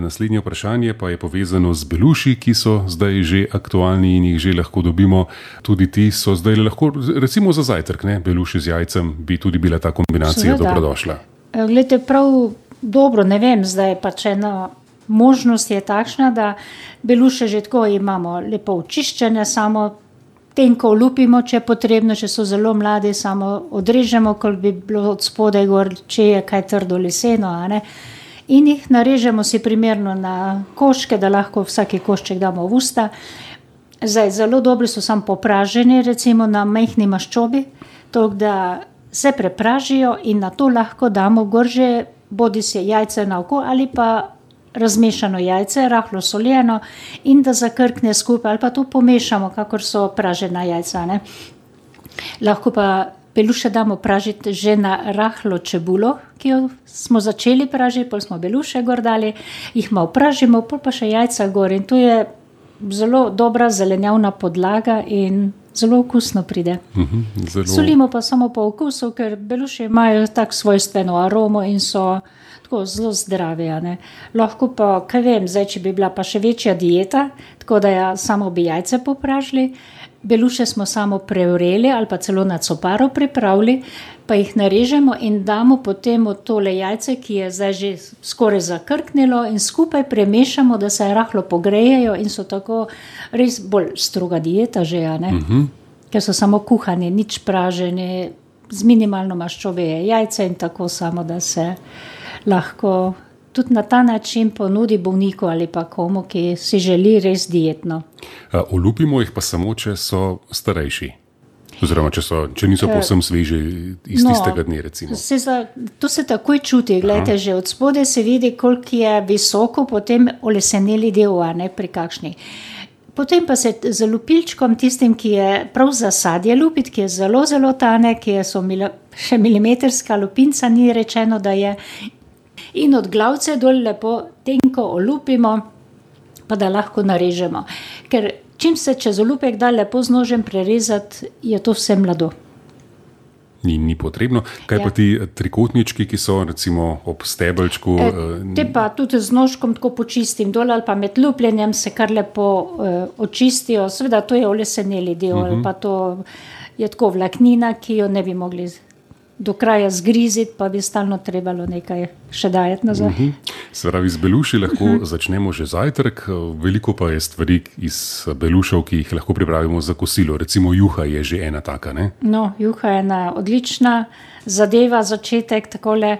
Naslednje vprašanje pa je povezano z beluši, ki so zdaj že aktualni in jih že lahko dobimo. Tudi ti so zdaj lahko, recimo za zajtrk, ne? beluši z jajcem, bi tudi bila ta kombinacija Seveda. dobrodošla. Eh, Glede, prav dobro, ne vem, zdaj pač ena možnost je takšna, da beluše že tako imamo lepo očiščene, samo tenko olupimo, če je potrebno, če so zelo mladi, samo odrežemo, kot bi bilo od spodaj gor, če je kaj trdo leseno. In jih narežemo si primerno na koščke, da lahko vsaki košček damo v usta. Zdaj, zelo dobri so samo popraženi, recimo na majhni maščobi, tako da se prepražijo in na to lahko damo gorže, bodi si jajce na oko ali pa razmešano jajce, rahlo soljeno in da zakrkne skupaj ali pa to pomešamo, kakor so pražena jajca. Ne. Lahko pa beluše damo pražiti že na rahlo čebulo, ki jo smo začeli pražiti, pol smo beluše gor dali, jih malo pražimo, pol pa še jajca gor in to je zelo dobra zelenjavna podlaga in zelo okusno pride. Mhm, Zelo... Solimo pa samo po okusu, ker beluši imajo tako svojstveno aromo in so tako zelo ne. Lahko pa, kaj vem, zdaj, če bi bila pa še večja dieta, tako da ja, samo bi jajce popražili, beluše smo samo preureli ali pa celo na coparo pripravili, pa jih narežemo in damo potem v tole jajce, ki je zdaj že skoraj zakrknilo in skupaj premešamo, da se rahlo pogrejejo in so tako res bolj stroga dieta že, a ne. Mhm. Ker so samo kuhani, nič praženi, z minimalno maščobe je jajce in tako samo, da se lahko tudi na ta način ponudi bolniku ali pa komu, ki si želi res dietno. A, Olupimo jih pa samo, če so starejši. Oziroma, če, so, če niso povsem sveži iz no, tistega dne. Recimo. Se za, to se takoj čuti. Glejte, že od spodaj se vidi, koliko je visoko, potem oleseneli del, a ne pri kakšni. Potem pa se z lupilčkom, tistim, ki je prav za sadje lupit, ki je zelo, zelo tanek, ki je so mila, še milimetrska lupinca, ni rečeno, da je. In od glavce dol lepo tenko olupimo, pa da lahko narežemo. Ker čim se čez olupek da lepo z nožem prerezati, je to vse mlado. Ni, ni potrebno. Kaj ja. pa ti trikotnički, ki so recimo ob stebelčku? E, eh, te pa tudi z nožkom tako počistim dol ali pa med lupljenjem se kar lepo uh, očistijo. Seveda to je oleseneli del uh -huh. ali pa to je tako vlaknina, ki jo ne bi mogli do kraja zgriziti, pa bi stalno trebalo nekaj še dajati nazaj. Uh -huh. Se pravi, z beluši lahko uh -huh. začnemo že zajtrk, veliko pa je stvari iz belušev, ki jih lahko pripravimo za kosilo. Recimo juha je že ena taka. Ne? No, juha je ena odlična zadeva, začetek takole,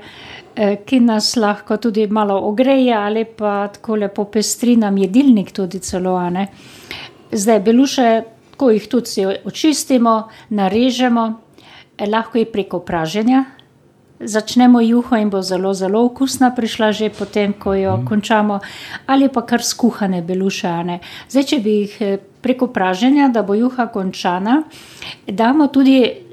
eh, ki nas lahko tudi malo ogreje ali pa takole popestri nam jedilnik tudi celo. ne. Zdaj beluše, ko jih tudi očistimo, narežemo, eh, lahko je preko praženja. Začnemo juho in bo zelo, zelo okusna, prišla že potem, ko jo mm. končamo, ali pa kar skuhane beluše. a ne. Zdaj, če bi jih eh, preko praženja, da bo juha končana, damo tudi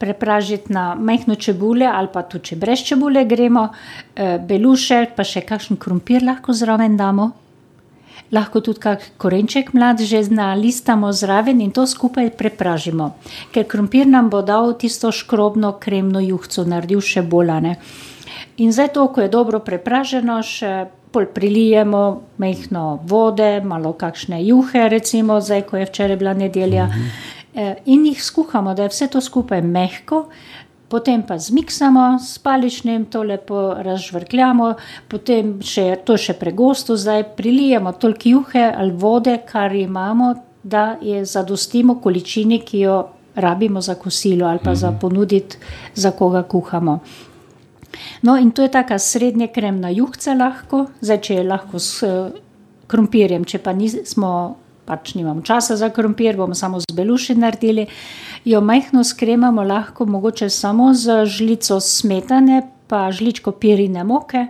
prepražiti na majhno čebulje, ali pa tudi če brez čebule gremo, eh, beluše, pa še kakšen krompir lahko zraven damo. Lahko tudi kak korenček mlad že nalistamo zraven in to skupaj prepražimo. Ker krompir nam bo dal tisto škrobno kremno juhco, naredil še bolane. In zdaj to, ko je dobro prepraženo, še pol prilijemo majhno vode, malo kakšne juhe, recimo zdaj, ko je včeraj bila nedelja. Mm -hmm. In jih skuhamo, da je vse to skupaj mehko, potem pa zmiksamo s paličnim, to lepo razžvrkljamo, potem še to še pregosto, zdaj prilijemo toliko juhe ali vode, kar imamo, da je zadostimo količini, ki jo rabimo za kosilo ali pa -hmm. za ponuditi, za koga kuhamo. No, in to je tako srednje kremna juhca lahko, zdaj če je lahko s uh, krompirjem, če pa nismo, pač nimamo časa za krompir, bomo samo z beluši naredili. Jo majhno skremamo lahko mogoče samo z žlico smetane, pa žličko pirine moke.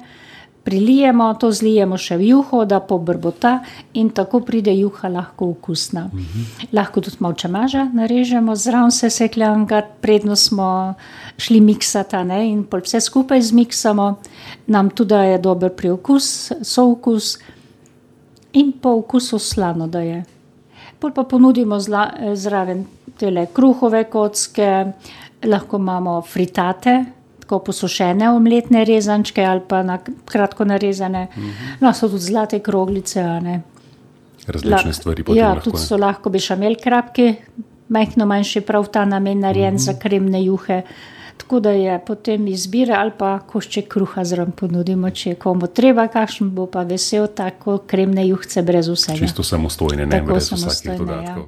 Prilijemo, to zlijemo še v juho, da pobrbota in tako pride juha lahko okusna. Mm -hmm. Lahko tudi malo čemaža narežemo, zraven se sekljanga, predno smo šli miksati ne, in pol vse skupaj zmiksamo, nam tudi je dober priokus, soukus in po okusu slano da je. Pol pa ponudimo zla, zraven tele kruhove kocke, lahko imamo fritate, tako posušene omletne rezančke ali pa na kratko narezane. Uh Mhm. -huh. No, so tudi zlate kroglice. a ne. Različne La- stvari potem Ja, lahko. tudi ne. so lahko bešamel krapki, majhno manjši prav ta namen narejen mm -hmm. za kremne juhe. Tako da je potem izbira ali pa košček kruha zraven ponudimo, če je komu treba, kakšen bo pa vesel, tako kremne juhce brez vsega. Čisto samostojne, ne Tako brez vsakih ja. dodatkov.